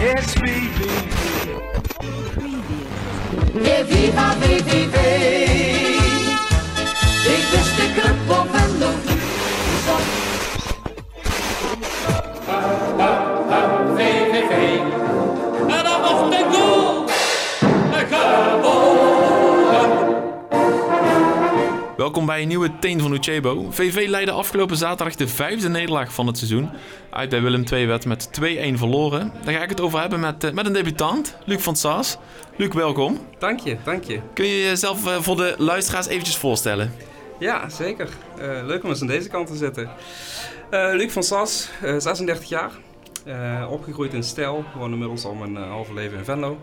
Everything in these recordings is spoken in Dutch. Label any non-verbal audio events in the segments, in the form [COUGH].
It's VVV. Weer viva VVV. Ik Welkom bij een nieuwe Teen van Uchebo. VV leidde afgelopen zaterdag de vijfde nederlaag van het seizoen. Uit bij Willem II werd met 2-1 verloren. Daar ga ik het over hebben met, eh, met een debutant, Luc van Saas. Luc, welkom. Dank je, dank je. Kun je jezelf eh, voor de luisteraars eventjes voorstellen? Ja, zeker. Eh, leuk om eens aan deze kant te zitten. Luc van Sas, eh, 36 jaar. Opgegroeid in Stijl, woon inmiddels al mijn halve leven in Venlo.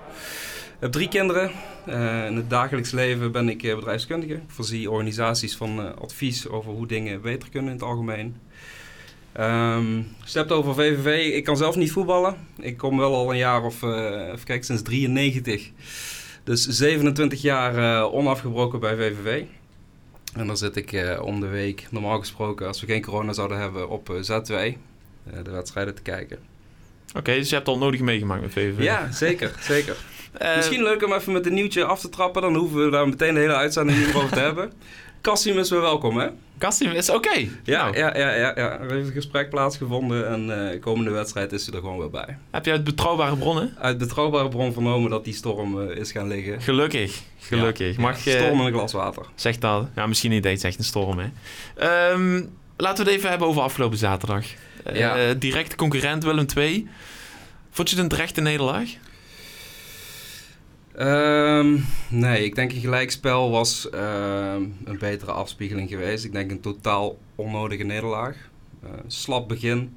Heb drie kinderen. Eh, in het dagelijks leven ben ik eh, bedrijfskundige. Ik voorzie organisaties van eh, advies over hoe dingen beter kunnen in het algemeen. Ehm als je het hebt over VVV, ik kan zelf niet voetballen. Ik kom wel al een jaar of, eh even kijken, sinds 93. Dus 27 jaar onafgebroken bij VVV. En dan zit ik om de week, normaal gesproken, als we geen corona zouden hebben, op eh, Z2 eh, de wedstrijden te kijken. Oké, dus je hebt al nodig meegemaakt met VV. Ja, zeker, zeker. Eh, Misschien leuk om even met een nieuwtje af te trappen, dan hoeven we daar meteen de hele uitzending niet over te [LAUGHS] hebben. Cassim is weer welkom, hè? Kassim is oké. Ja, Nou, ja, ja, ja, ja. Er heeft een gesprek plaatsgevonden en eh komende wedstrijd is hij er gewoon weer bij. Heb je uit betrouwbare bronnen? Uit betrouwbare bron vernomen dat die storm eh, is gaan liggen. Gelukkig, gelukkig. Ja, Mag je... Storm in een glas water. Zeg dat. Ja, misschien niet eens echt een storm, hè. Ehm, laten we het even hebben over afgelopen zaterdag. Ja. directe concurrent Willem II. Vond je het een terechte nederlaag? Ehm, nee, ik denk een gelijkspel was ehm, een betere afspiegeling geweest. Ik denk een totaal onnodige nederlaag. Eh, slap begin,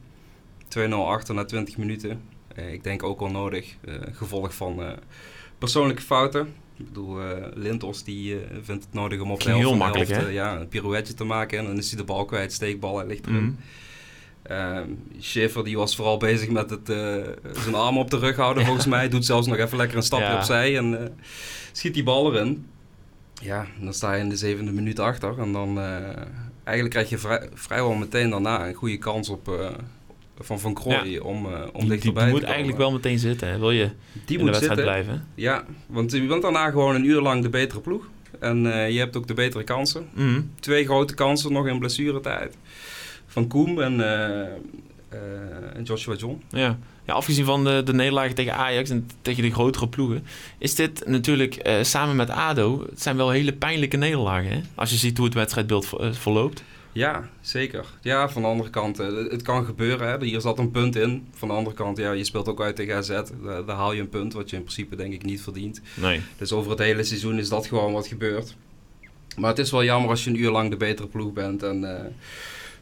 2-0 achter na 20 minuten. Eh, ik denk ook onnodig, eh gevolg van persoonlijke fouten. Ik bedoel, Lintos die vindt het nodig om op de helft heel makkelijk, helft, ja, een pirouetje te maken. En dan is hij de bal kwijt, steekbal, hij ligt erin. Mhm. Ehm Schäfer die was vooral bezig met het, eh, zijn arm op de rug houden [LAUGHS] volgens mij. Doet zelfs nog even lekker een stapje Ja. opzij en eh, schiet die bal erin. Ja, dan sta je in de zevende minuut achter. En dan eh, eigenlijk krijg je vrij, vrijwel meteen daarna een goede kans op, van Van Krooi om, eh om Die, die, dichterbij die te moet komen. eigenlijk wel meteen zitten. Hè? Wil je die in de moet wedstrijd zitten. blijven? Ja, want je bent daarna gewoon een uur lang de betere ploeg. En je hebt ook de betere kansen. Mhm. Twee grote kansen nog in blessuretijd. Van Koem en, en Joshua John. Ja. ja, afgezien van de, de nederlagen tegen Ajax en tegen de grotere ploegen... is dit natuurlijk eh, samen met ADO... het zijn wel hele pijnlijke nederlagen. Hè? Als je ziet hoe het wedstrijdbeeld ver- verloopt. Ja, zeker. Ja, van de andere kant, het kan gebeuren. Hè. Hier zat een punt in. Van de andere kant, ja, je speelt ook uit tegen AZ. Daar, daar haal je een punt, wat je in principe denk ik niet verdient. Nee. Dus over het hele seizoen is dat gewoon wat gebeurt. Maar het is wel jammer als je een uur lang de betere ploeg bent en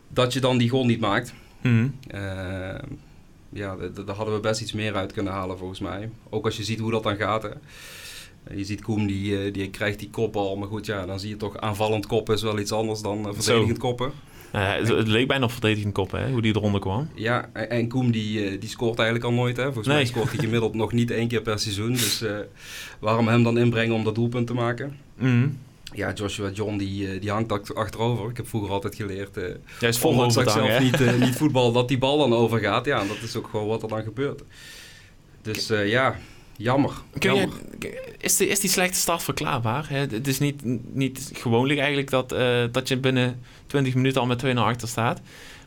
dat je dan die goal niet maakt. Eh, ja, daar hadden we best iets meer uit kunnen halen volgens mij. Ook als je ziet hoe dat dan gaat. Hè. Je ziet Koem, die, eh, die krijgt die kopbal. Maar goed, ja, dan zie je toch aanvallend koppen is wel iets anders dan eh, verdedigend koppen. Eh, het, het leek bijna op verdedigend koppen, hè, hoe die eronder kwam. Ja, en, en Koem die, eh, die scoort eigenlijk al nooit. Hè. Volgens mij scoort hij gemiddeld [LAUGHS] nog niet één keer per seizoen. Dus eh, waarom hem dan inbrengen om dat doelpunt te maken? Mhm. Ja, Joshua John die, eh, die hangt ach- achterover. Ik heb vroeger altijd geleerd, eh Jij is vol dat ik zelf hè? niet, eh, [LAUGHS] niet voetbal, dat die bal dan overgaat. Ja, en dat is ook gewoon wat er dan gebeurt. Dus eh, ja, jammer. Kun je, is, die, is die slechte start verklaarbaar? Hè? Het is niet, niet gewoonlijk eigenlijk dat, eh, dat je binnen 20 minuten al met 2-0 achter staat.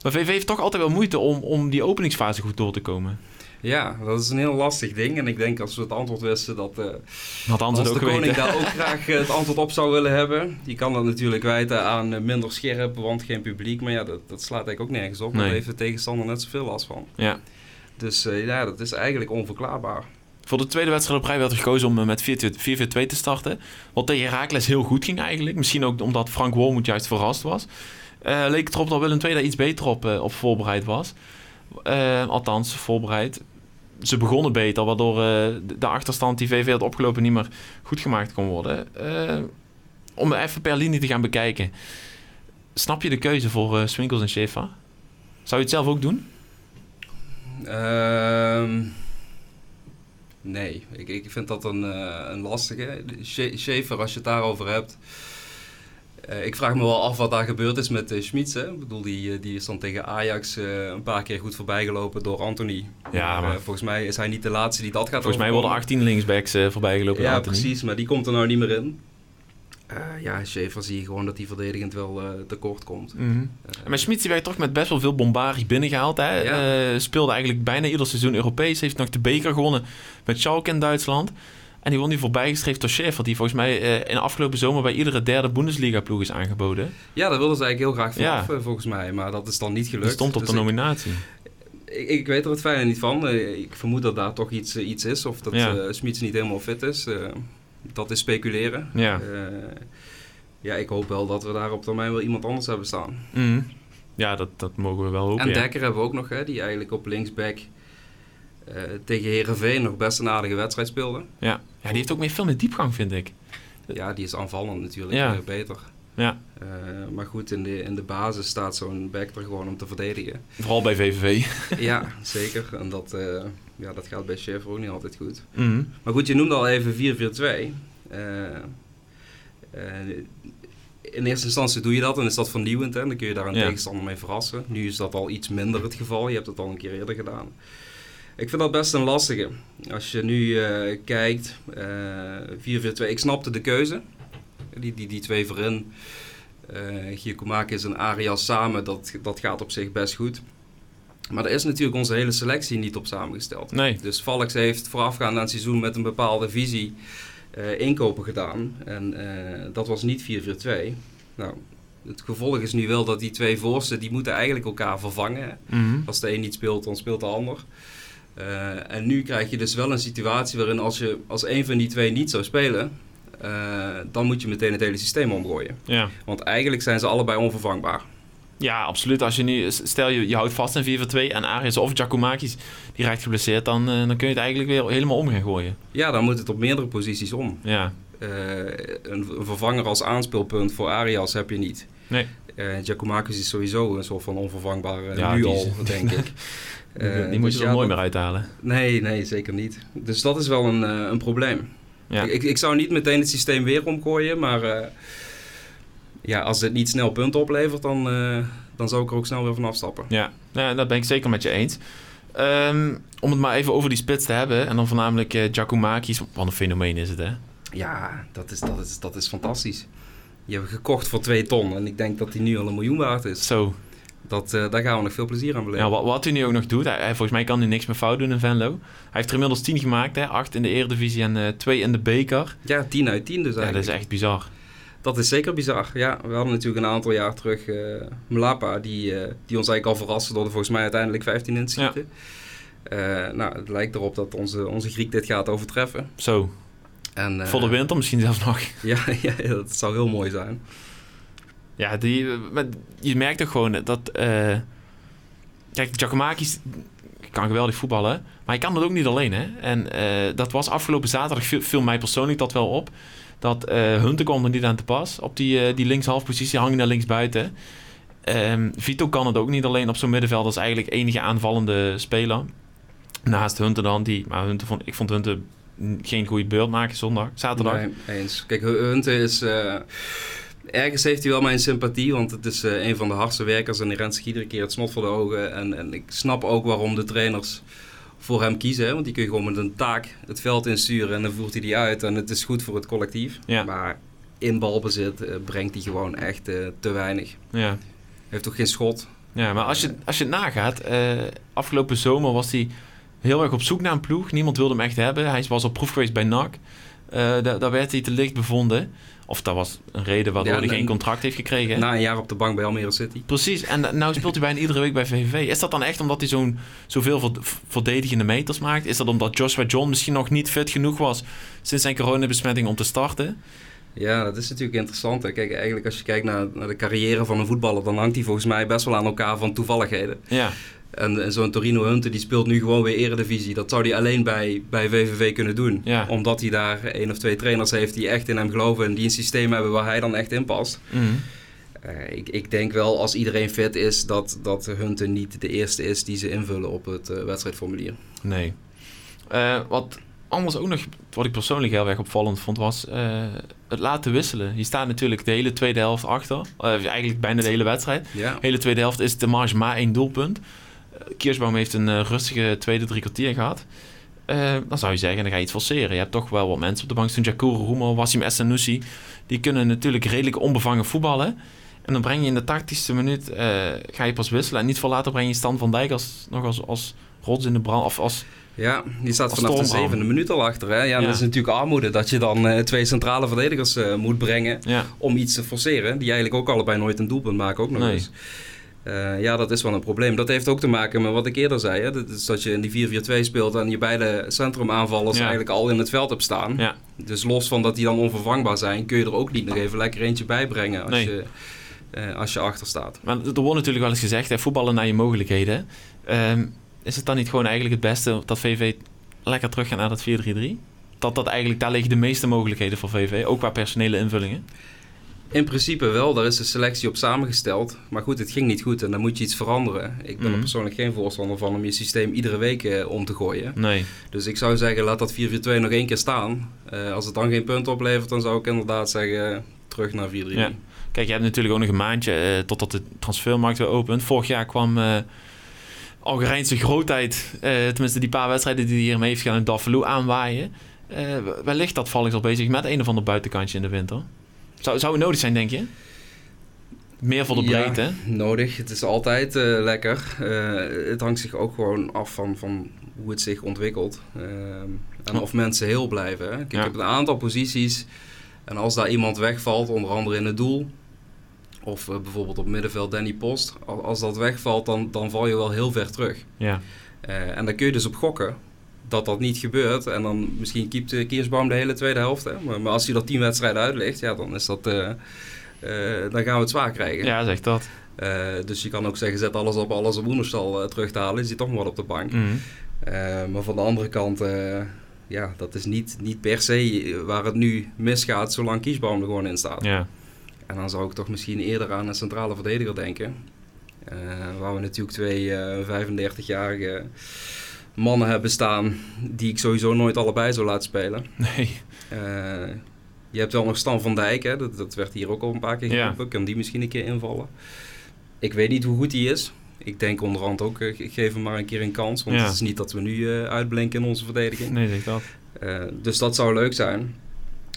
Maar VV heeft toch altijd wel moeite om, om die openingsfase goed door te komen. Ja, dat is een heel lastig ding. En ik denk als we het antwoord wisten dat... eh, Had Hans Als de ook koning daar ook graag eh, het antwoord op zou willen hebben. Die kan dat natuurlijk wijten aan eh, minder scherp, want geen publiek. Maar ja, dat, dat slaat eigenlijk ook nergens op. Nee. Daar heeft de tegenstander net zoveel last van. Ja. Dus ja, dat is eigenlijk onverklaarbaar. Voor de tweede wedstrijd op rij werd er gekozen om met 4-2 te starten. Wat tegen Herakles heel goed ging eigenlijk. Misschien ook omdat Frank Wormoed juist verrast was. Leek het erop dat Willem II daar iets beter op, op voorbereid was. Althans, voorbereid. Ze begonnen beter, waardoor eh, de- achterstand die VV had opgelopen niet meer goed gemaakt kon worden. Eh, om even per linie te gaan bekijken. Snap je de keuze voor eh, Swinkels en Schäfer? Zou je het zelf ook doen? Ehm, nee, ik, ik vind dat een, een lastige. Schaefer, als je het daarover hebt. Eh, ik vraag me wel af wat daar gebeurd is met uh, Schmitz. Hè? Ik bedoel, die, eh, die is dan tegen Ajax een paar keer goed voorbijgelopen door Anthony. Ja, maar volgens mij is hij niet de laatste die dat gaat volgens mij worden overkomen. 18 linksbacks voorbijgelopen. Ja, precies, maar die komt er nou niet meer in. Ja, Schaefer zie je gewoon dat hij verdedigend wel tekort komt. En Maar Schmitz die werd toch met best wel veel bombarie binnengehaald. Hè? Ja. Speelde eigenlijk bijna ieder seizoen Europees. Heeft nog de beker gewonnen met Schalke in Duitsland. En die wordt nu voorbijgestreefd door Schäfer. Die volgens mij eh, in de afgelopen zomer bij iedere derde Bundesliga-ploeg is aangeboden. Ja, daar wilden ze eigenlijk heel graag vanaf, Ja. volgens mij. Maar dat is dan niet gelukt. Die stond op Dus de ik- nominatie. Ik, ik weet er het fijne niet van. Eh, ik vermoed dat daar toch iets, eh, iets is. Of dat Ja. Smits niet helemaal fit is. Dat is speculeren. Ja. Ja, ik hoop wel dat we daar op termijn wel iemand anders hebben staan. Mhm. Ja, dat, dat mogen we wel hopen. en ja. Dekker hebben we ook nog, hè, die eigenlijk op linksback tegen Herenveen nog best een aardige wedstrijd speelde. Ja. ja, die heeft ook meer veel meer diepgang, vind ik. Ja, die is aanvallend natuurlijk Ja. eh, beter. Ja, Eh, maar goed, in de, in de basis staat zo'n back er gewoon om te verdedigen. vooral bij VVV. [LAUGHS] ja, zeker. En dat, eh, ja, dat gaat bij Schaefer ook niet altijd goed. Mhm. Maar goed, je noemde al even 4-4-2. Eh, eh, in eerste instantie doe je dat en is dat vernieuwend. Hè? Dan kun je daar een Ja. tegenstander mee verrassen. Nu is dat al iets minder het geval. Je hebt het al een keer eerder gedaan. Ik vind dat best een lastige. Als je nu eh, kijkt, eh 4-4-2, ik snapte de keuze. Die, die, die twee voorin, eh Giacomakis en Arias samen, dat, dat gaat op zich best goed. Maar er is natuurlijk onze hele selectie niet op samengesteld. Nee. Dus Valks heeft voorafgaand aan het seizoen met een bepaalde visie inkopen gedaan. En dat was niet 4-4-2. Nou, het gevolg is nu wel dat die twee voorsten, die moeten eigenlijk elkaar vervangen. Mhm. Als de een niet speelt, dan speelt de ander. Eh, en nu krijg je dus wel een situatie waarin als, je, als een van die twee niet zou spelen, eh, dan moet je meteen het hele systeem omgooien. Ja. Want eigenlijk zijn ze allebei onvervangbaar. ja, absoluut. Als je nu, stel je, je houdt vast in 4-2 en Arias of Giacomakis die raakt geblesseerd, dan, eh, dan kun je het eigenlijk weer helemaal om gaan gooien. Ja, dan moet het op meerdere posities om. Ja, een, vervanger als aanspeelpunt voor Arias heb je niet. nee. Eh Giacomakis is sowieso een soort van onvervangbaar Ja, nu is- al, denk ik. [LAUGHS] Die, Eh, die moet je er ja, nooit meer uithalen. Nee, nee, zeker niet. Dus dat is wel een, eh, een probleem. Ja. Ik, ik zou niet meteen het systeem weer omgooien, maar eh, ja, als het niet snel punten oplevert, dan, dan zou ik er ook snel weer van afstappen. Ja, ja dat ben ik zeker met je eens. Ehm, om het maar even over die spits te hebben. En dan voornamelijk Giacomakis. Wat een fenomeen is het, hè? Ja, dat is, dat, is, dat is fantastisch. Je hebt gekocht voor 2 ton en ik denk dat die nu al een miljoen waard is. Zo. Dat, eh, daar gaan we nog veel plezier aan beleven. Ja, wat, wat hij nu ook nog doet. Hij, volgens mij kan hij niks meer fout doen in Venlo. Hij heeft er inmiddels 10 gemaakt, hè? 8 in de Eredivisie en eh 2 in de beker. Ja, 10 uit 10 dus Ja, eigenlijk. dat is echt bizar. Dat is zeker bizar. Ja, we hadden natuurlijk een aantal jaar terug eh Mlapa, die, die ons eigenlijk al verraste door er volgens mij uiteindelijk 15 in te schieten. Eh, nou, het lijkt erop dat onze, onze Griek dit gaat overtreffen. Zo. En, Voor de winter misschien zelfs nog. [LAUGHS] Ja, ja, dat zou heel mooi zijn. Ja, die, je merkt toch gewoon dat... eh kijk, Giacomakis kan geweldig voetballen. Maar hij kan dat ook niet alleen, hè. En eh, dat was afgelopen zaterdag, viel, mij persoonlijk dat wel op. Dat eh Hunter kwam er niet aan te pas. Op die, die linkshalfpositie hangen naar linksbuiten. Ehm Vito kan het ook niet alleen op zo'n middenveld. als eigenlijk enige aanvallende speler. Naast Hunter dan, die... Maar Hunter vond, ik vond Hunter geen goede beurt maken zondag, zaterdag. Nee, eens. Kijk, Hunte is... ergens heeft hij wel mijn sympathie, want het is eh, een van de hardste werkers en hij rent zich iedere keer het snot voor de ogen. En, en ik snap ook waarom de trainers voor hem kiezen, hè, want die kun je gewoon met een taak het veld insturen en dan voert hij die uit en het is goed voor het collectief. Ja. Maar in balbezit eh, brengt hij gewoon echt eh, te weinig. Ja. Heeft ook geen schot. Ja, maar als je, als je het nagaat, afgelopen zomer was hij heel erg op zoek naar een ploeg. Niemand wilde hem echt hebben. Hij was op proef geweest bij NAC. Daar, daar werd hij te licht bevonden. Of dat was een reden waardoor Ja, hij en- geen contract heeft gekregen. Na een jaar op de bank bij Almere City. Precies, en uh, nou speelt hij bijna iedere week bij VVV. Is dat dan echt omdat hij zo'n zoveel verd- verdedigende meters maakt? Is dat omdat Joshua John misschien nog niet fit genoeg was sinds zijn coronabesmetting om te starten? Ja, dat is natuurlijk interessant. Hè. Kijk, eigenlijk als je kijkt naar, naar de carrière van een voetballer, dan hangt hij volgens mij best wel aan elkaar van toevalligheden. Ja, En, en zo'n Torino Hunter die speelt nu gewoon weer eredivisie. Dat zou hij alleen bij, bij VVV kunnen doen. Ja. Omdat hij daar één of twee trainers heeft die echt in hem geloven en die een systeem hebben waar hij dan echt in past. Mhm. Eh, ik, ik denk wel als iedereen fit is dat, dat Hunter niet de eerste is die ze invullen op het eh, wedstrijdformulier. nee. Eh, wat anders ook nog, wat ik persoonlijk heel erg opvallend vond, was... het laten wisselen. Je staat natuurlijk de hele tweede helft achter. Eigenlijk bijna de hele wedstrijd. Ja. De hele tweede helft is de marge maar één doelpunt. Kiersbaum heeft een eh, rustige tweede drie kwartier gehad. Eh, dan zou je zeggen, dan ga je iets forceren. Je hebt toch wel wat mensen op de bank. Toen Jakuru Roemo, Wassim Essanusi. Die kunnen natuurlijk redelijk onbevangen voetballen. En dan breng je in de tactischste minuut, eh, ga je pas wisselen. En niet veel later breng je Stan van Dijk als, nog als, als rots in de brand. Of als, Ja, die staat vanaf de zevende minuut al achter. Hè? Ja, Ja. Dat is natuurlijk armoede dat je dan twee centrale verdedigers moet brengen ja, om iets te forceren. Die eigenlijk ook allebei nooit een doelpunt maken, ook nog Nee. eens. Eh, ja, dat is wel een probleem. Dat heeft ook te maken met wat ik eerder zei. Hè? Dat is dat je in die 4-4-2 speelt en je beide centrumaanvallers Ja. eigenlijk al in het veld hebt staan. ja. Dus los van dat die dan onvervangbaar zijn, kun je er ook niet nog even lekker eentje bij brengen als, Nee. je, eh, als je achter staat. Maar er wordt natuurlijk wel eens gezegd, hè, voetballen naar je mogelijkheden. Ehm, is het dan niet gewoon eigenlijk het beste dat VV lekker terug gaat naar dat 4-3-3? Dat dat eigenlijk, daar liggen de meeste mogelijkheden voor VV, ook qua personele invullingen. In principe wel, daar is de selectie op samengesteld. Maar goed, het ging niet goed en dan moet je iets veranderen. Ik ben er Mhm. persoonlijk geen voorstander van om je systeem iedere week eh, om te gooien. Nee. Dus ik zou zeggen, laat dat 4-4-2 nog één keer staan. Eh, als het dan geen punten oplevert, dan zou ik inderdaad zeggen, terug naar 4-3-3. Ja. Kijk, je hebt natuurlijk ook nog een maandje eh, totdat de transfermarkt weer opent. Vorig jaar kwam eh Algerijnse grootheid, tenminste die paar wedstrijden die hij hiermee heeft gedaan, in aanwaaien. Wellicht dat Valks al bezig met een of ander buitenkantje in de winter. Zou, zou het nodig zijn, denk je? Meer voor de Ja. breedte, hè? Nodig, het is altijd eh, lekker. Eh, het hangt zich ook gewoon af van, van hoe het zich ontwikkelt. Ehm, en of mensen heel blijven. Hè. Kijk, Ja. Ik heb een aantal posities. En als daar iemand wegvalt, onder andere in het doel. Of eh, bijvoorbeeld op middenveld Danny Post. Als, als dat wegvalt, dan, dan val je wel heel ver terug. Ja. Eh, en daar kun je dus op gokken dat dat niet gebeurt. En dan misschien keept uh, Kiersbaum de hele tweede helft. Hè. Maar, maar als hij er tien wedstrijden uit ligt, ja, dan, is dat, eh, eh, dan gaan we het zwaar krijgen. ja, zeg dat. Eh, dus je kan ook zeggen, zet alles op alles op Oenerstal terug te halen. Is hij toch maar op de bank. Mhm. Maar van de andere kant, ja, dat is niet, niet per se waar het nu misgaat zolang Kiesbaum er gewoon in staat. Ja. En dan zou ik toch misschien eerder aan een centrale verdediger denken. Waar we natuurlijk twee 35-jarige mannen hebben staan die ik sowieso nooit allebei zou laten spelen. Nee. Uh, je hebt wel nog Stan van Dijk, hè? Dat, dat werd hier ook al een paar keer geroepen. Ja. Kan die misschien een keer invallen? Ik weet niet hoe goed die is. Ik denk onderhand ook, uh, geef hem maar een keer een kans. Want Ja. het is niet dat we nu uh, uitblinken in onze verdediging. Nee, zeg dat. Dus dat zou leuk zijn.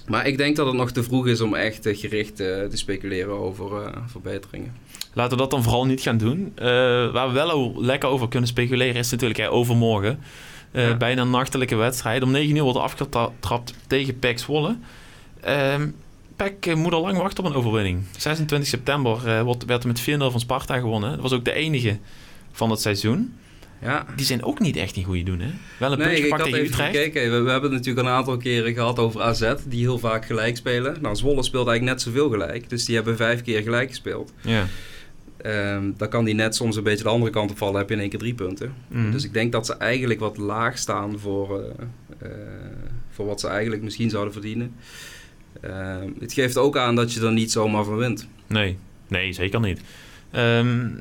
Maar ik denk dat het nog te vroeg is om echt gericht te speculeren over verbeteringen. Laten we dat dan vooral niet gaan doen. Uh, waar we wel lekker over kunnen speculeren is natuurlijk hè, overmorgen. Uh, ja. Bijna een nachtelijke wedstrijd. Om 9 uur wordt afgetrapt tegen PEC Zwolle. Uh, PEC moet al lang wachten op een overwinning. 26 september wordt, werd er met 4-0 van Sparta gewonnen. Dat was ook de enige van het seizoen. Ja. Die zijn ook niet echt in goede doen, hè? Wel een nee, puntje gepakt tegen Utrecht. gekeken. We, we, hebben het natuurlijk een aantal keren gehad over AZ, die heel vaak gelijk spelen. Nou, Zwolle speelt eigenlijk net zoveel gelijk. Dus die hebben vijf keer gelijk gespeeld. Ja. Um, dan kan die net soms een beetje de andere kant opvallen. heb je in één keer drie punten. Mm. Dus ik denk dat ze eigenlijk wat laag staan voor, uh, uh, voor wat ze eigenlijk misschien zouden verdienen. Uh, het geeft ook aan dat je er niet zomaar van wint. Nee, nee zeker niet. Um,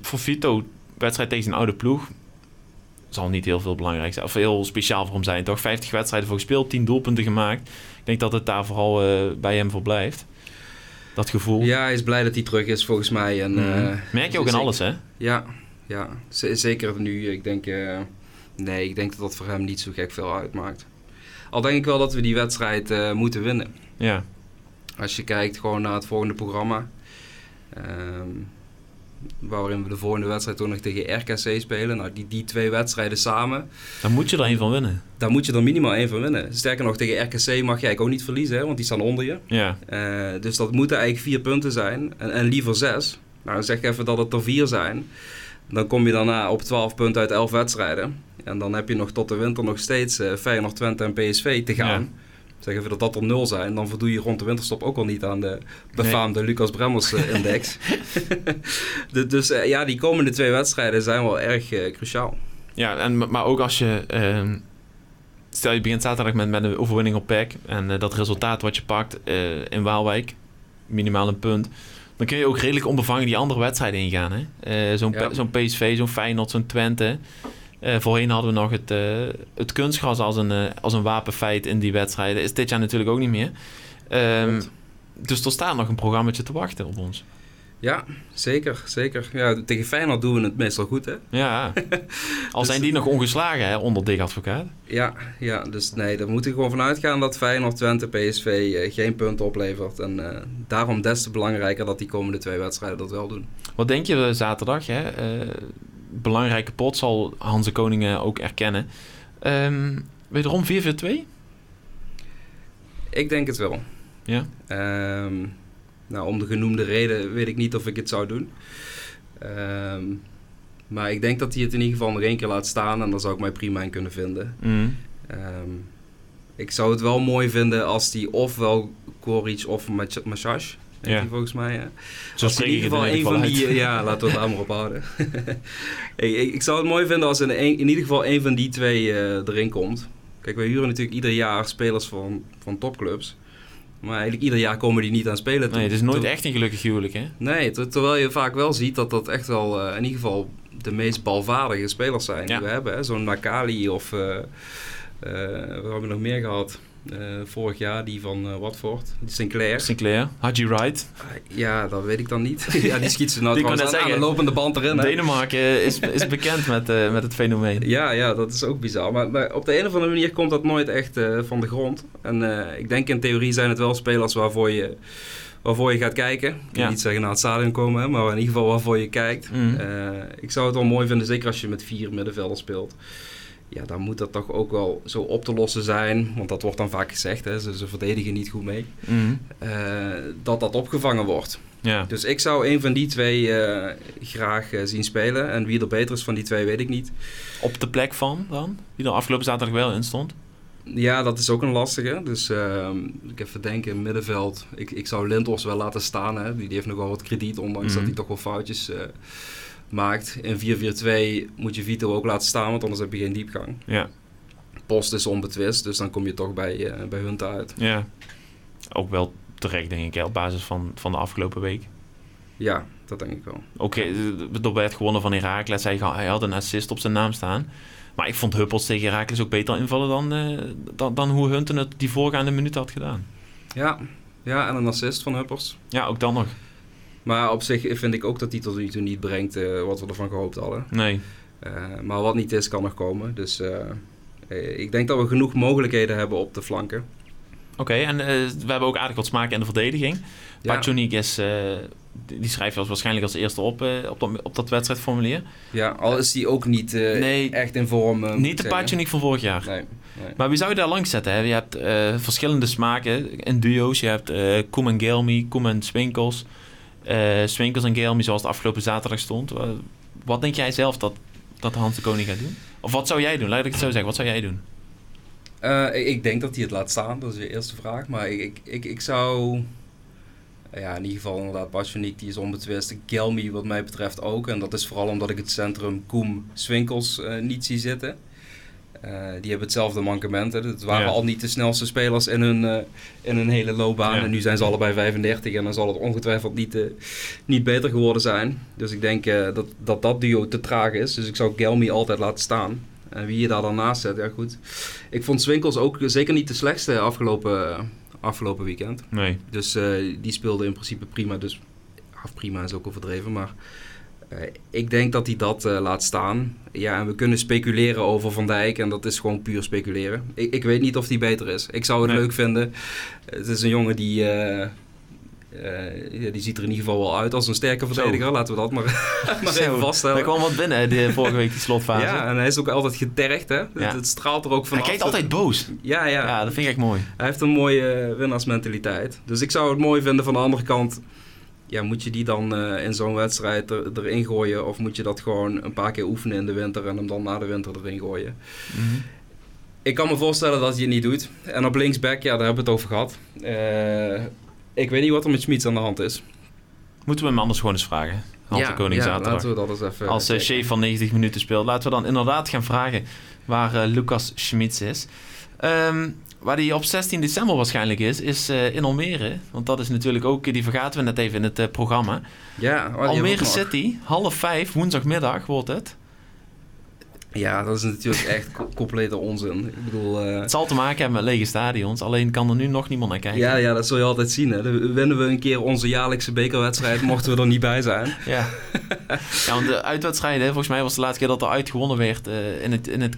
voor Vito, wedstrijd tegen zijn oude ploeg, zal niet heel veel belangrijk zijn. Of heel speciaal voor hem zijn, toch? 50 wedstrijden voor gespeeld, 10 doelpunten gemaakt. Ik denk dat het daar vooral uh, bij hem voor blijft. Dat gevoel. Ja, hij is blij dat hij terug is volgens mij. En, mm. uh, Merk je ook in alles, hè? Ja, ja. Z zeker nu. Ik denk, uh, nee, ik denk dat dat voor hem niet zo gek veel uitmaakt. Al denk ik wel dat we die wedstrijd uh, moeten winnen. Ja. Als je kijkt gewoon naar het volgende programma. Um, waarin we de volgende wedstrijd ook nog tegen RKC spelen. Nou, die, die twee wedstrijden samen. Daar moet je er één van winnen. Daar moet je er minimaal één van winnen. Sterker nog, tegen RKC mag jij eigenlijk ook niet verliezen, hè, want die staan onder je. Ja. Uh, dus dat moeten eigenlijk vier punten zijn. En, en liever zes. Nou, zeg even dat het er vier zijn. Dan kom je daarna op 12 punten uit 11 wedstrijden. En dan heb je nog tot de winter nog steeds uh, Feyenoord, Twente en PSV te gaan. Ja. Zeg even dat dat er nul zijn, dan voldoe je rond de winterstop ook al niet aan de befaamde nee. Lucas Bremmers uh, index. [LAUGHS] [LAUGHS] de, dus uh, ja, die komende twee wedstrijden zijn wel erg uh, cruciaal. Ja, en, maar ook als je. Uh, stel je begint zaterdag met, met een overwinning op PEC en uh, dat resultaat wat je pakt in Waalwijk, minimaal een punt. Dan kun je ook redelijk onbevangen die andere wedstrijden ingaan. Hè? Zo'n ja. zo PSV, zo'n Feyenoord, zo'n Twente. Uh, voorheen hadden we nog het, uh, het kunstgras als een, uh, als een wapenfeit in die wedstrijden. Is dit jaar natuurlijk ook niet meer. Ehm, dus er staat nog een programmaatje te wachten op ons. Ja, zeker, zeker. Ja, tegen Feyenoord doen we het meestal goed, hè? Ja, [LAUGHS] al Dus- zijn die nog ongeslagen hè, onder Dick Advocaat. Ja, ja, dus nee, daar moet ik gewoon van uitgaan dat Feyenoord, Twente, PSV eh, geen punten oplevert. En eh, daarom des te belangrijker dat die komende twee wedstrijden dat wel doen. Wat denk je eh, zaterdag? Hè? Eh, belangrijke pot zal Hanse Koningen ook erkennen. Ehm wederom 4-4-2? Ik denk het wel. Ja. Ehm, nou, om de genoemde reden weet ik niet of ik het zou doen. Ehm, maar ik denk dat hij het in ieder geval nog één keer laat staan en daar zou ik mij prima in kunnen vinden. Mm. Ehm, ik zou het wel mooi vinden als die ofwel Koric of Massage, heet Ja. volgens mij. Zo Als in ieder geval een van die... uit. Ja, laten we het daar maar op houden. [LAUGHS] ik, ik, ik zou het mooi vinden als in, een, in ieder geval een van die twee eh, erin komt. Kijk, wij huren natuurlijk ieder jaar spelers van, van topclubs. Maar eigenlijk ieder jaar komen die niet aan spelen. toe. Nee, het is nooit echt een gelukkig huwelijk, hè? Nee, ter- terwijl je vaak wel ziet dat dat echt wel eh, in ieder geval de meest balvaardige spelers zijn Ja. die we hebben. hè. Zo'n Nakali of... eh eh, wat hebben we nog meer gehad? Eh, vorig jaar die van eh, Watford, Sinclair. Sinclair, Haji Wright. Ja, dat weet ik dan niet. [LAUGHS] ja, die schiet ze nou Die trouwens aan, de lopende band erin. Denemarken is, is bekend met, eh, met het fenomeen. Ja, ja, dat is ook bizar. Maar, maar op de een of andere manier komt dat nooit echt van de grond. En ik denk in theorie zijn het wel spelers waarvoor je, waarvoor je gaat kijken. Ik kan Ja. niet zeggen naar het stadion komen, maar in ieder geval waarvoor je kijkt. Mhm. Ik zou het wel mooi vinden, zeker als je met vier middenvelders speelt. Ja, dan moet dat toch ook wel zo op te lossen zijn. Want dat wordt dan vaak gezegd, hè, ze, ze verdedigen niet goed mee. Mhm. eh, dat dat opgevangen wordt. Ja. Dus ik zou een van die twee eh, graag eh, zien spelen. En wie er beter is van die twee, weet ik niet. Op de plek van dan? Die er afgelopen zaterdag wel in stond. Ja, dat is ook een lastige. Dus ehm, ik even denken, middenveld. Ik, ik zou Lindors wel laten staan. Hè. Die, die heeft nog wel wat krediet, ondanks Mhm. dat hij toch wel foutjes maakt. In 4-4-2 moet je Vito ook laten staan, want anders heb je geen diepgang. Ja. Post is onbetwist, dus dan kom je toch bij, eh bij Hunter uit. ja. Ook wel terecht, denk ik, op basis van, van de afgelopen week. Ja, dat denk ik wel. Oké, er werd gewonnen van Herakles. Hij, hij had een assist op zijn naam staan. Maar ik vond Huppels tegen Herakles ook beter invallen dan, eh, dan, dan hoe Hunten het die voorgaande minuten had gedaan. Ja, ja en een assist van Huppers. Ja, ook dan nog. Maar op zich vind ik ook dat hij tot nu toe niet brengt eh, wat we ervan gehoopt hadden. Nee. Eh, maar wat niet is, kan nog komen. Dus eh, ik denk dat we genoeg mogelijkheden hebben op de flanken. Oké, en we hebben ook aardig wat smaak in de verdediging. Ja. Pachonik is, die die schrijf je als waarschijnlijk als eerste op, eh, op, dat, op dat wedstrijdformulier. Ja, al is die ook niet eh, Nee. echt in vorm. eh, Niet de zeggen. Pachonik van vorig jaar. Nee, nee. Maar wie zou je daar langs zetten? Hè? Je hebt verschillende smaken in duo's. Je hebt eh Koem en Gelmi, Koem en Swinkels. Eh Swinkels en Gelmi zoals het afgelopen zaterdag stond. Wa- Wat denk jij zelf dat, dat Hans de Koning gaat doen? Of wat zou jij doen? Laat ik het zo zeggen. Wat zou jij doen? Eh, ik, denk dat hij het laat staan, dat is je eerste vraag. Maar ik, ik, ik, zou... Ja, in ieder geval inderdaad, Passionik, die is onbetwist. Gelmi wat mij betreft ook. En dat is vooral omdat ik het centrum Koem Swinkels eh, niet zie zitten. Eh, die hebben hetzelfde mankementen. Het waren Ja. al niet de snelste spelers in hun, eh, in hun hele loopbaan. Ja. En nu zijn ze allebei 35 en dan zal het ongetwijfeld niet, eh, niet beter geworden zijn. Dus ik denk dat, dat dat duo te traag is. Dus ik zou Gelmi altijd laten staan. En wie je daar dan naast zet, ja goed. Ik vond Swinkels ook zeker niet de slechtste afgelopen, afgelopen weekend. Nee. Dus die speelde in principe prima. Dus af prima is ook overdreven. Maar ik denk dat hij dat eh, laat staan. Ja, en we kunnen speculeren over Van Dijk. En dat is gewoon puur speculeren. Ik, ik weet niet of die beter is. Ik zou het Nee. leuk vinden. Het is een jongen die... eh, eh, die ziet er in ieder geval wel uit als een sterke verdediger. Laten we dat maar, [LAUGHS] maar Zo, even vaststellen. kwam wat binnen de vorige week, die slotfase. Ja, en hij is ook altijd getergd, hè? Het, Ja. het straalt er ook Hij vanaf. kijkt altijd boos. Ja, ja. Ja, dat vind ik echt mooi. Hij heeft een mooie eh, winnaarsmentaliteit. Dus ik zou het mooi vinden van de andere kant. Ja, moet je die dan eh, in zo'n wedstrijd er, erin gooien? Of moet je dat gewoon een paar keer oefenen in de winter en hem dan na de winter erin gooien? Mhm. Ik kan me voorstellen dat hij het niet doet. En op linksback, ja, daar hebben we het over gehad. Eh, ik weet niet wat er met Schmid aan de hand is. Moeten we hem anders gewoon eens vragen? Hans de Koning ja, zaterdag. laten we dat eens even Als uh, chef van 90 minuten speelt. Laten we dan inderdaad gaan vragen waar Lucas Schmitz is. Ehm, waar hij op 16 december waarschijnlijk is, is eh, in Almere. Want dat is natuurlijk ook, die vergaten we net even in het eh, programma. Ja, oh, die Almere. City, half vijf, woensdagmiddag wordt het. Ja, dat is natuurlijk echt co- complete onzin. Ik bedoel... eh, Het zal te maken hebben met lege stadions, alleen kan er nu nog niemand naar kijken. ja, ja, dat zul je altijd zien. Hè. Dan Winnen we een keer onze jaarlijkse bekerwedstrijd, mochten we er niet bij zijn. Ja. [LAUGHS] ja, want de uitwedstrijden, volgens mij was de laatste keer dat er uitgewonnen werd in het, in het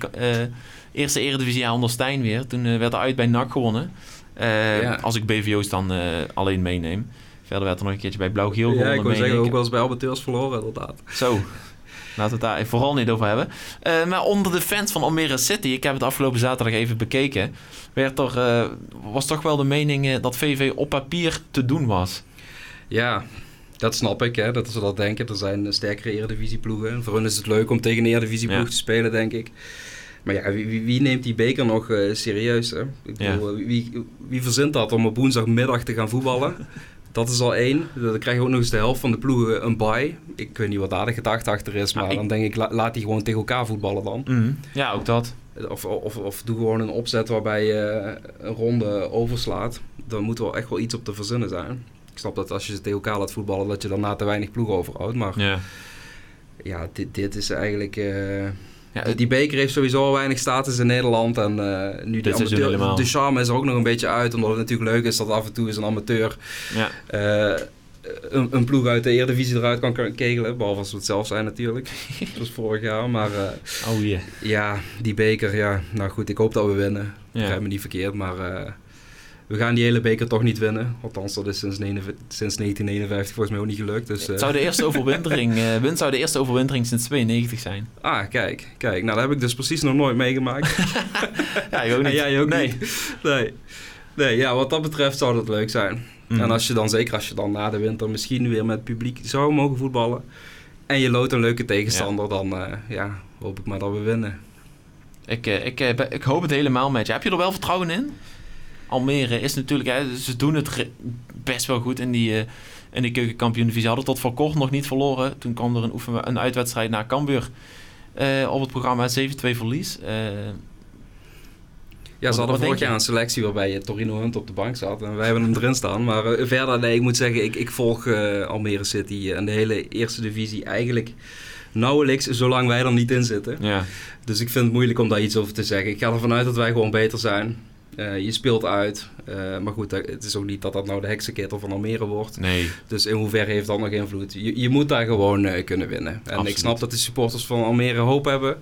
eerste eredivisiejaar onder Stijn weer. Toen eh, werd er uit bij NAC gewonnen. Eh, Ja. Als ik BVO's dan eh, alleen meeneem. Verder werd er nog een keertje bij Blauw-Geel Ja, gewonnen. ik wil zeggen, ook wel eens bij amateurs verloren inderdaad. Zo. Laten we het daar vooral niet over hebben. Maar onder de fans van Almere City, ik heb het afgelopen zaterdag even bekeken, werd er, was toch wel de mening dat VV op papier te doen was. Ja, dat snap ik, hè, dat ze dat denken. Er zijn sterkere eredivisieploegen. En voor hun is het leuk om tegen een eredivisieploeg Ja. te spelen, denk ik. Maar ja, wie, wie- neemt die beker nog eh, serieus? Hè? Ik Ja. bedoel, eh, wie, wie verzint dat om op woensdagmiddag te gaan voetballen? Dat is al één. Dan krijg je ook nog eens de helft van de ploegen een bye. Ik weet niet wat daar de gedachte achter is, maar Ah, ik- dan denk ik, la- laat die gewoon tegen elkaar voetballen dan. Mhm. Ja, ook dat. Of, of, of doe gewoon een opzet waarbij je een ronde overslaat. Dan moet er wel echt wel iets op te verzinnen zijn. Ik snap dat als je ze tegen elkaar laat voetballen, dat je daarna te weinig ploeg overhoudt. Maar Ja. ja, dit, dit is eigenlijk... eh, Ja, die, die beker heeft sowieso weinig status in Nederland. En eh, nu die seizoen amateur, de charme is er ook nog een beetje uit. Omdat het natuurlijk leuk is dat af en toe eens een amateur ja. eh, een, een ploeg uit de Eredivisie eruit kan kegelen. Behalve als we het zelf zijn natuurlijk. [LAUGHS] Zoals vorig jaar. Maar eh, Oh ja, die beker, ja. Nou goed, ik hoop dat we winnen. Ja. Begrijp me niet verkeerd, maar eh, we gaan die hele beker toch niet winnen. Althans, dat is sinds, 49 sinds 1951 volgens mij ook niet gelukt. Dus, eh, Het zou de eerste overwintering, eh win zou de eerste overwintering sinds 92 zijn. Ah, kijk, kijk. Nou, dat heb ik dus precies nog nooit meegemaakt. [LAUGHS] Ja, ik ook niet. En jij ook nee. niet. Nee. Nee, ja, wat dat betreft zou dat leuk zijn. Mhm. En als je dan, zeker als je dan na de winter misschien weer met publiek zou mogen voetballen. En je loodt een leuke tegenstander, dan eh, ja, hoop ik maar dat we winnen. Ik, eh, ik, eh, ik hoop het helemaal met je. Heb je er wel vertrouwen in? Almere is natuurlijk, hè, ze doen het best wel goed in die, eh in die keukenkampioen-divisie. Hadden tot voor kort nog niet verloren. Toen kwam er een, oefen, een uitwedstrijd naar Cambuur eh, op het programma 7-2 verlies. Eh, Ja, ze hadden vorig je? jaar een selectie waarbij eh, Torino Hunt op de bank zat. En wij hebben hem erin staan. Maar verder, nee, ik moet zeggen, ik, ik volg Almere City en de hele eerste divisie eigenlijk nauwelijks, zolang wij er niet in zitten. ja. Dus ik vind het moeilijk om daar iets over te zeggen. Ik ga ervan uit dat wij gewoon beter zijn. Eh, je speelt uit. Eh, maar goed, het is ook niet dat dat nou de heksenkettel van Almere wordt. Nee. Dus in hoeverre heeft dat nog invloed? Je, je moet daar gewoon eh, kunnen winnen. En Absoluut. ik snap dat de supporters van Almere hoop hebben.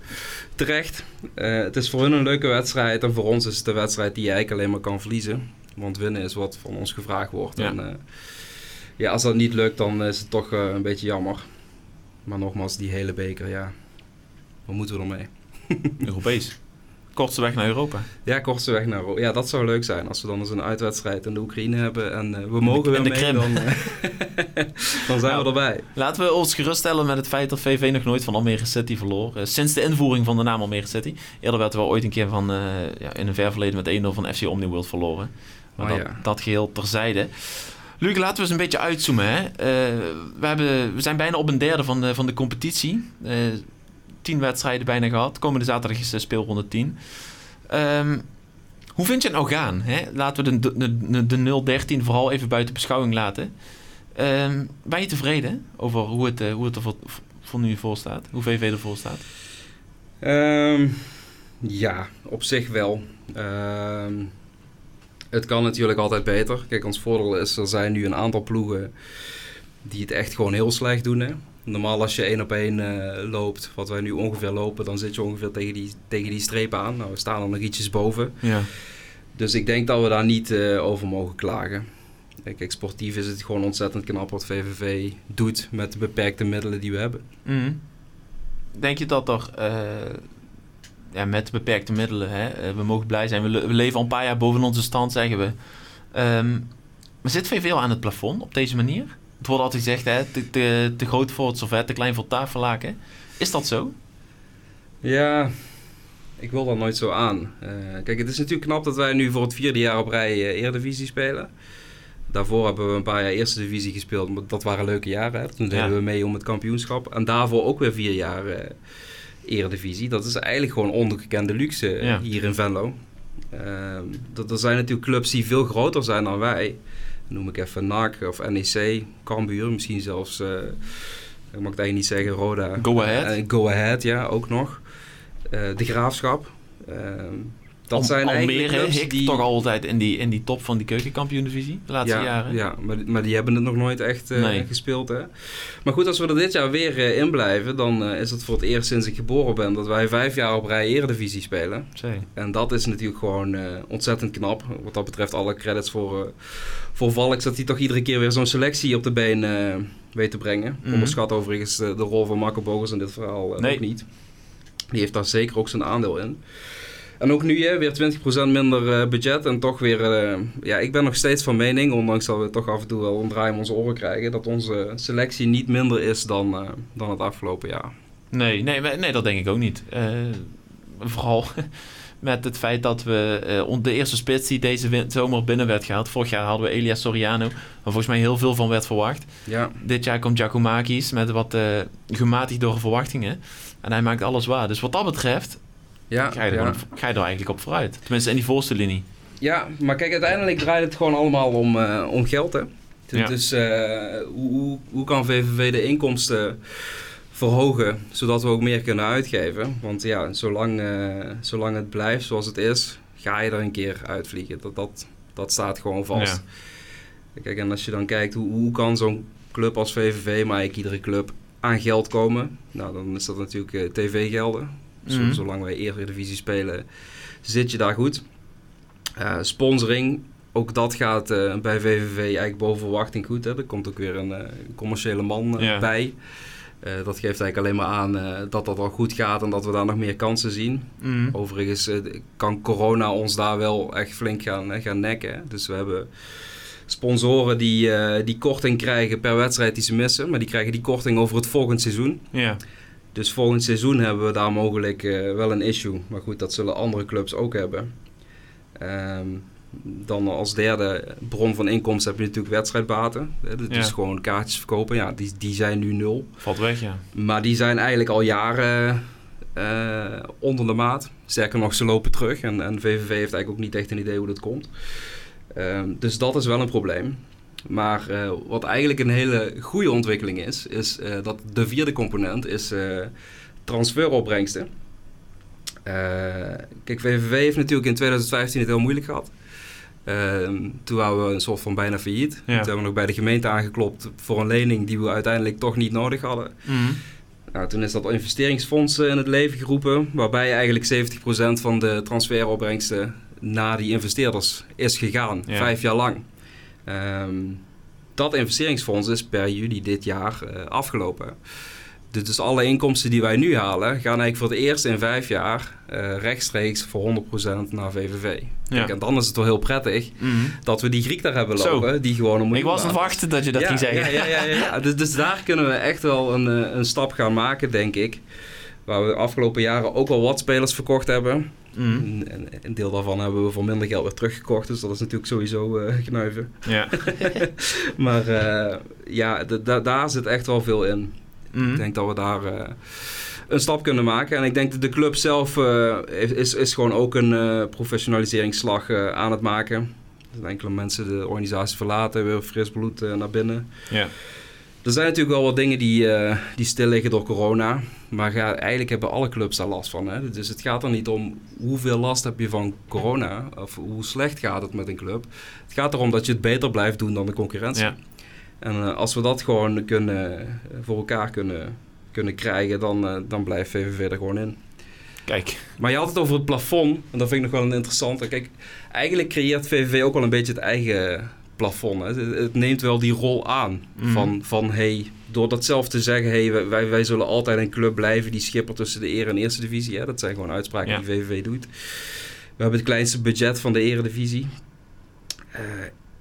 Terecht. Het is voor hun een leuke wedstrijd. En voor ons is het een wedstrijd die je eigenlijk alleen maar kan verliezen. Want winnen is wat van ons gevraagd wordt. Ja. En, ja, als dat niet lukt, dan is het toch een beetje jammer. Maar nogmaals, die hele beker, ja. Wat moeten we ermee? Europees. [LAUGHS] Kortste weg naar Europa. Ja, kortste weg naar Ro- Ja, dat zou leuk zijn. Als we dan eens een uitwedstrijd in de Oekraïne hebben en eh, we mogen en weer de mee, dan, eh, [LAUGHS] dan zijn Nou. we erbij. Laten we ons geruststellen met het feit dat VV nog nooit van Almere City verloor. Eh, sinds de invoering van de naam Almere City. Eerder werd er wel ooit een keer van, ja, in een ver verleden met 1-0 van FC Omniworld verloren. Maar Oh, dat, ja. dat geheel terzijde. Luc, laten we eens een beetje uitzoomen. Hè? We, hebben, we zijn bijna op een derde van de, van de competitie. Tien wedstrijden bijna gehad. Komende zaterdag is eh, speelronde 10. Ehm, hoe vind je het nou gaan? Hè? Laten we de, de, de, de 0-13 vooral even buiten beschouwing laten. Ehm, ben je tevreden over hoe het, eh, hoe het er voor, nu voor staat? Hoe VV ervoor staat? Ehm, ja, op zich wel. Het kan natuurlijk altijd beter. Kijk, ons voordeel is, er zijn nu een aantal ploegen die het echt gewoon heel slecht doen. Hè? Normaal als je één op één eh, loopt, wat wij nu ongeveer lopen, dan zit je ongeveer tegen die, tegen die streep aan. Nou, we staan er nog ietsjes boven. Ja. Dus ik denk dat we daar niet eh, over mogen klagen. Kijk, sportief is het gewoon ontzettend knap wat VVV doet met de beperkte middelen die we hebben. Mhm. Denk je dat er eh, ja, met beperkte middelen, hè, we mogen blij zijn, we, le- we leven al een paar jaar boven onze stand, zeggen we. Ehm, maar zit VV al aan het plafond op deze manier? Het wordt altijd gezegd, hè, te, te, te groot voor het servet, te klein voor het tafellaken. Is dat zo? Ja, ik wil dat nooit zo aan. Eh, kijk, het is natuurlijk knap dat wij nu voor het vierde jaar op rij eh, Eredivisie spelen. Daarvoor hebben we een paar jaar Eerste Divisie gespeeld, maar dat waren leuke jaren. Hè. Toen deden Ja. we mee om het kampioenschap. En daarvoor ook weer vier jaar eh Eredivisie. Dat is eigenlijk gewoon ongekende luxe Ja. hier in Venlo. Ehm, dat, er zijn natuurlijk clubs die veel groter zijn dan wij. Noem ik even NAC of NEC, Cambuur, misschien zelfs, eh, ik mag het eigenlijk niet zeggen, Roda. Go Ahead. Eh, go Ahead, ja, ook nog. eh, de Graafschap. Dat Om- zijn eigenlijk Almere hikt die... toch altijd in die, in die top van die keukenkampioen-divisie de laatste ja, jaren. Ja, maar, maar die hebben het nog nooit echt eh, Nee. gespeeld. Hè? Maar goed, als we er dit jaar weer eh, in blijven, dan eh, is het voor het eerst sinds ik geboren ben dat wij vijf jaar op rij Eredivisie spelen. Zee. En dat is natuurlijk gewoon ontzettend knap. Wat dat betreft alle credits voor, voor Valks dat hij toch iedere keer weer zo'n selectie op de been weet te brengen. Mhm. Onderschat overigens de rol van Marco Bogers in dit verhaal Nee. ook niet. Die heeft daar zeker ook zijn aandeel in. En ook nu hè, weer 20% minder eh, budget en toch weer... eh, ja, ik ben nog steeds van mening, ondanks dat we toch af en toe wel een draai om onze oren krijgen, dat onze selectie niet minder is dan, eh, dan het afgelopen jaar. Nee, nee, nee, dat denk ik ook niet. Vooral [LAUGHS] met het feit dat we on- de eerste spits die deze zomer binnen werd gehaald. Vorig jaar hadden we Elias Soriano, waar volgens mij heel veel van werd verwacht. Ja, Dit jaar komt Giacomakis met wat eh gematigdere verwachtingen. En hij maakt alles waar. Dus wat dat betreft ja, ga je er, ja. gewoon- ga je er eigenlijk op vooruit. Tenminste in die voorste linie. Ja, maar kijk, uiteindelijk draait het gewoon allemaal om, eh, om geld, hè. Dus, Ja. dus, eh, hoe, hoe, hoe kan VVV de inkomsten verhogen, zodat we ook meer kunnen uitgeven? Want ja, zolang, eh, zolang het blijft zoals het is, ga je er een keer uitvliegen. Dat, dat, dat staat gewoon vast. Kijk, en als je dan kijkt, hoe, hoe kan zo'n club als VVV, maar eigenlijk iedere club, aan geld komen? Nou, dan is dat natuurlijk eh, tv-gelden. Mhm. Zolang wij Eredivisie spelen, zit je daar goed. Eh, sponsoring, ook dat gaat eh, bij VVV eigenlijk boven verwachting goed. Hè. Er komt ook weer een eh, commerciële man bij. Dat geeft eigenlijk alleen maar aan dat dat al goed gaat en dat we daar nog meer kansen zien. Mhm. Overigens kan corona ons daar wel echt flink gaan, gaan nekken. hè. Dus we hebben sponsoren die, die korting krijgen per wedstrijd die ze missen. Maar die krijgen die korting over het volgend seizoen. Ja. Dus volgend seizoen hebben we daar mogelijk eh, wel een issue. Maar goed, dat zullen andere clubs ook hebben. Ehm, dan als derde bron van inkomsten heb je natuurlijk wedstrijdbaten. Dus Ja. gewoon kaartjes verkopen. Ja, die, die zijn nu nul. Valt weg, ja. Maar die zijn eigenlijk al jaren eh, onder de maat. Sterker nog, ze lopen terug. En, en VVV heeft eigenlijk ook niet echt een idee hoe dat komt. Ehm, dus dat is wel een probleem. Maar eh, wat eigenlijk een hele goede ontwikkeling is, is eh, dat de vierde component is eh transferopbrengsten. Kijk, VVV heeft natuurlijk in 2015 het heel moeilijk gehad. Ehm, toen waren we een soort van bijna failliet. Toen hebben we nog bij de gemeente aangeklopt voor een lening die we uiteindelijk toch niet nodig hadden. Mhm. Nou, toen is dat investeringsfonds in het leven geroepen, waarbij eigenlijk 70% van de transferopbrengsten naar die investeerders is gegaan, Ja. vijf jaar lang. Ehm, dat investeringsfonds is per juli dit jaar eh, afgelopen. Dus, alle inkomsten die wij nu halen, gaan eigenlijk voor het eerst in vijf jaar eh, rechtstreeks voor 100% naar VVV. Kijk, Ja. en dan is het wel heel prettig Mhm. dat we die Griek daar hebben Zo. lopen, die gewoon een Ik was aan het wachten dat je dat ja, ging zeggen. Ja, ja, ja, ja, ja. Dus, dus daar kunnen we echt wel een, eh, een stap gaan maken, denk ik. Waar we de afgelopen jaren ook al wat spelers verkocht hebben. Mhm. En- en Een deel daarvan hebben we voor minder geld weer teruggekocht. Dus dat is natuurlijk sowieso eh [LAUGHS] knuiven. Ja. [LAUGHS] Maar eh, ja, daar zit echt wel veel in. Mhm. Ik denk dat we daar eh, een stap kunnen maken. En ik denk dat de club zelf is- is, gewoon ook een professionaliseringsslag aan het maken. Dat enkele mensen de organisatie verlaten, weer fris bloed naar binnen. Ja. Er zijn natuurlijk wel wat dingen die, eh, die stil liggen door corona. Maar eigenlijk hebben alle clubs daar last van. Hè? Dus het gaat er niet om hoeveel last heb je van corona. Of hoe slecht gaat het met een club. Het gaat erom dat je het beter blijft doen dan de concurrentie. Ja. En eh, als we dat gewoon kunnen, eh, voor elkaar kunnen, kunnen krijgen, dan, dan blijft VVV er gewoon in. Kijk. Maar je had het over het plafond. En dat vind ik nog wel een interessante. Kijk, eigenlijk creëert VVV ook wel een beetje het eigen plafond. Hè. Het, het neemt wel die rol aan. Mhm. Van, van hey, door dat zelf te zeggen, hey, wij- wij, zullen altijd een club blijven die schippert tussen de Ere en Eerste Divisie. Hè. Dat zijn gewoon uitspraken Ja. die VVV doet. We hebben het kleinste budget van de Eredivisie. Eh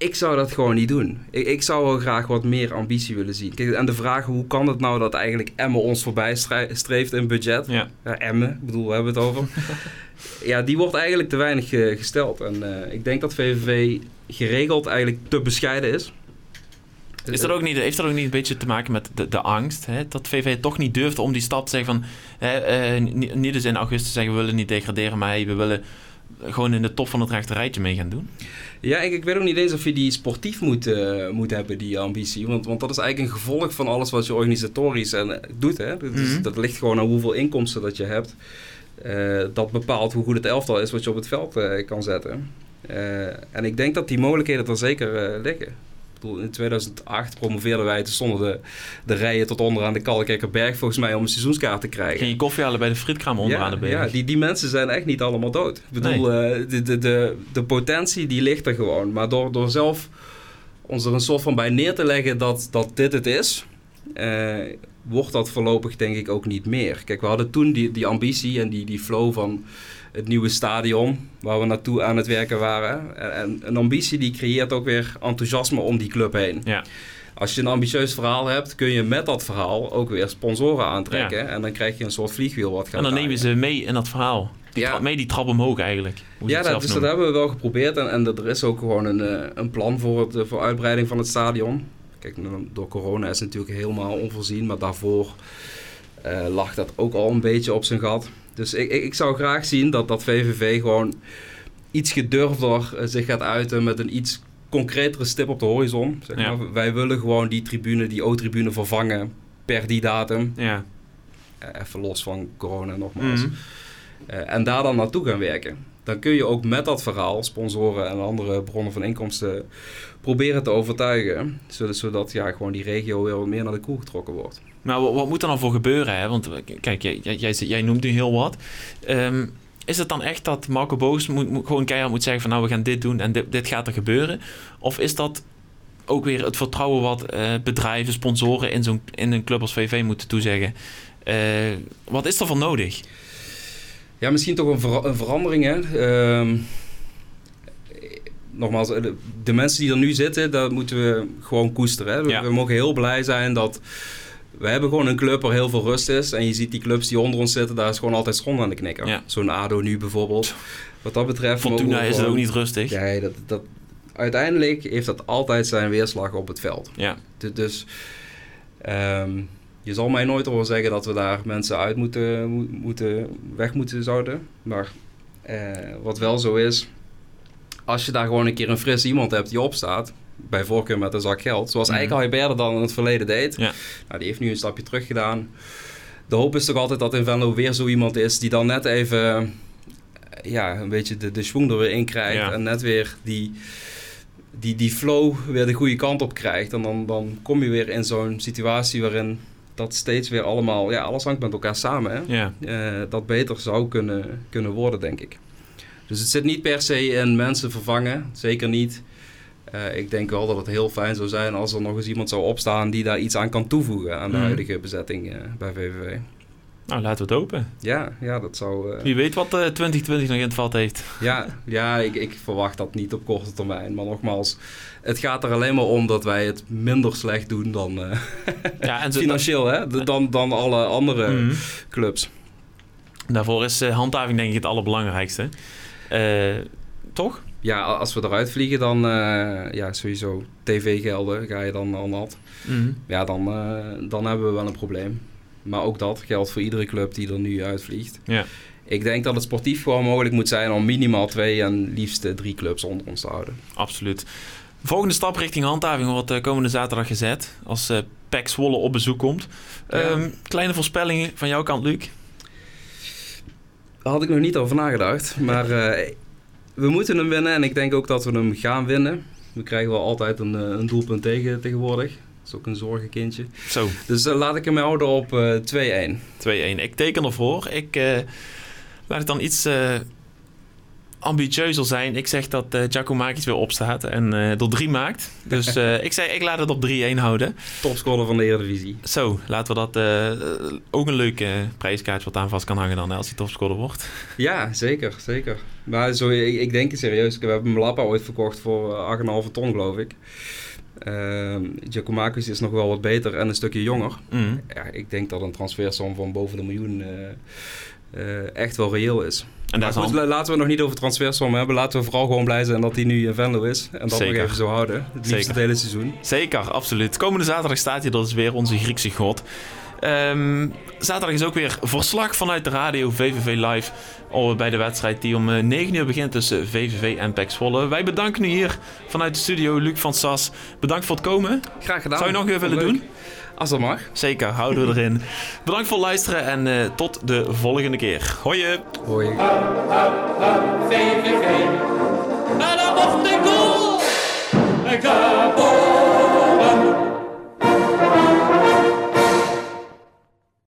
ik zou dat gewoon niet doen. Ik, ik zou wel graag wat meer ambitie willen zien. Kijk, en de vraag, hoe kan het nou dat eigenlijk Emmen ons voorbij streeft in budget? Ja. Emmen, ik bedoel, we hebben het over. [LAUGHS] ja, die wordt eigenlijk te weinig eh, gesteld. En eh, ik denk dat VVV geregeld eigenlijk te bescheiden is. Is dat ook niet, heeft dat ook niet een beetje te maken met de, de angst? Hè? Dat VV toch niet durft om die stap te zeggen van... Hè, eh, niet, niet eens in augustus zeggen we willen niet degraderen... maar hey, we willen gewoon in de top van het rechterrijtje mee gaan doen. Ja, ik, ik weet ook niet eens of je die sportief moet, eh, moet hebben, die ambitie. Want, want dat is eigenlijk een gevolg van alles wat je organisatorisch en, eh, doet. Hè? Dat, is- Mhm. dat ligt gewoon aan hoeveel inkomsten dat je hebt. dat bepaalt hoe goed het elftal is wat je op het veld kan zetten. Eh, en ik denk dat die mogelijkheden er zeker eh, liggen. Ik bedoel, in 2008 promoveerden wij, toen stonden de, de rijen tot onder aan de Kalkekkerberg volgens mij om een seizoenskaart te krijgen. Ging je koffie halen bij de frietkraam onderaan de berg? Ja, die, die mensen zijn echt niet allemaal dood. Ik bedoel, eh, de, de, de, de potentie die ligt er gewoon. Maar door, door zelf ons er een soort van bij neer te leggen dat, dat dit het is, eh, wordt dat voorlopig denk ik ook niet meer. Kijk, we hadden toen die, die ambitie en die, die flow van het nieuwe stadion waar we naartoe aan het werken waren. En, en een ambitie die creëert ook weer enthousiasme om die club heen. Ja. Als je een ambitieus verhaal hebt, kun je met dat verhaal ook weer sponsoren aantrekken. En dan krijg je een soort vliegwiel wat gaat En dan nemen ze mee in dat verhaal. Die Ja. mee die trap omhoog eigenlijk. Ja, dat, dus dat hebben we wel geprobeerd. En, en er is ook gewoon een, eh, een plan voor, het, eh, voor uitbreiding van het stadion. Kijk, nou, door corona is het natuurlijk helemaal onvoorzien. Maar daarvoor eh, lag dat ook al een beetje op zijn gat. Dus ik, ik, ik zou graag zien dat, dat VVV gewoon iets gedurfder eh, zich gaat uiten met een iets concretere stip op de horizon. Zeg Ja. Wij willen gewoon die tribune, die O-tribune vervangen per die datum. Ja. Eh, even los van corona nogmaals. Mhm. Eh, en daar dan naartoe gaan werken. Dan kun je ook met dat verhaal sponsoren en andere bronnen van inkomsten proberen te overtuigen. Zodat, zodat ja, gewoon die regio weer wat meer naar de koel getrokken wordt. Maar wat, wat moet er dan voor gebeuren? Hè? Want eh, kijk, jij, jij, noemt nu heel wat. Ehm, is het dan echt dat Marco Boos moet, moet, gewoon keihard moet zeggen van nou we gaan dit doen en dit, dit gaat er gebeuren? Of is dat ook weer het vertrouwen wat eh, bedrijven, sponsoren in, zo'n, in een club als VV moeten toezeggen? Eh, wat is er voor nodig? Ja, misschien toch een, een verandering. Hè? Ehm, nogmaals, de, de mensen die er nu zitten, dat moeten we gewoon koesteren. Hè? We, Ja. we mogen heel blij zijn dat... We hebben gewoon een club waar heel veel rust is. En je ziet die clubs die onder ons zitten, daar is gewoon altijd schond aan de knikker. Ja. Zo'n ADO nu bijvoorbeeld. Wat dat betreft... Fortuna is het ook niet rustig. Ja, dat, dat, uiteindelijk heeft dat altijd zijn weerslag op het veld. Ja. Du- Dus ehm, je zal mij nooit horen zeggen dat we daar mensen uit moeten, mo- moeten weg moeten zouden. Maar eh, wat wel zo is, als je daar gewoon een keer een fris iemand hebt die opstaat, bij voorkeur met een zak geld, zoals Mhm. Eike Haiberder dan in het verleden deed. Ja. Nou, die heeft nu een stapje terug gedaan. De hoop is toch altijd dat in Venlo weer zo iemand is die dan net even ja, een beetje de, de schwung er weer in krijgt. Ja. En net weer die, die, die flow weer de goede kant op krijgt. En dan, dan kom je weer in zo'n situatie waarin dat steeds weer allemaal, ja, alles hangt met elkaar samen. Hè? Ja. eh, dat beter zou kunnen, kunnen worden, denk ik. Dus het zit niet per se in mensen vervangen, zeker niet. Eh, ik denk wel dat het heel fijn zou zijn als er nog eens iemand zou opstaan die daar iets aan kan toevoegen aan de Mhm. huidige bezetting eh, bij VVV. Nou, laten we het hopen. Ja, ja, dat zou. eh, Wie weet wat eh 2020 nog in het vat heeft. [LAUGHS] ja, ja ik, ik verwacht dat niet op korte termijn. Maar nogmaals, het gaat er alleen maar om dat wij het minder slecht doen dan [LAUGHS] Ja, en financieel, hè? Dan, dan alle andere Mhm. clubs. Daarvoor is handhaving denk ik het allerbelangrijkste. Toch? Ja, als we eruit vliegen, dan eh, ja, sowieso tv-gelden ga je dan al nat. Mhm. Ja, dan, eh, dan hebben we wel een probleem. Maar ook dat geldt voor iedere club die er nu uitvliegt. Ja. Ik denk dat het sportief gewoon mogelijk moet zijn om minimaal twee en liefst eh, drie clubs onder ons te houden. Absoluut. Volgende stap richting handhaving wordt komende zaterdag gezet. Als eh PEC Zwolle op bezoek komt. Ja. Ehm, kleine voorspellingen van jouw kant, Luc. Daar had ik nog niet over nagedacht. Maar we moeten hem winnen en ik denk ook dat we hem gaan winnen. We krijgen wel altijd een, eh, een doelpunt tegen tegenwoordig. Dat is ook een zorgenkindje. Zo, Dus eh, laat ik hem houden op eh 2-1. 2-1. Ik teken ervoor. Ik laat het dan iets ambitieuzer zijn. Ik zeg dat eh Giacomakis weer opstaat en eh er drie maakt. Dus [LAUGHS] eh, ik, zeg, ik laat het op 3-1 houden. Topscorer van de Eredivisie. Zo, laten we dat ook een leuke prijskaart wat aan vast kan hangen dan hè, als hij topscorer wordt. Ja, zeker, zeker. Maar zo, ik, ik denk het serieus. We hebben Malappa ooit verkocht voor eh, 8,5 ton, geloof ik. Ehm Giacomakis is nog wel wat beter en een stukje jonger. Mhm. Ja, ik denk dat een transfersom van boven de miljoen echt wel reëel is. En daar goed, laten we het nog niet over transfersom hebben. Laten we vooral gewoon blij zijn dat hij nu in Venlo is. En dat Zeker. nog even zo houden. Het liefst het hele seizoen. Zeker, absoluut. Komende zaterdag staat hij, dat is weer onze Griekse god. Ehm, zaterdag is ook weer verslag vanuit de radio VVV Live bij de wedstrijd die om eh, 9 uur begint tussen VVV en PEC Zwolle. Wij bedanken nu hier vanuit de studio Luc van Sas. Bedankt voor het komen. Graag gedaan. Zou je nog weer willen Leuk. doen? Als dat mag. Zeker, houden we erin. Bedankt voor het luisteren en eh, tot de volgende keer. Hoi. Hoi. VVV. En dan mocht de goal.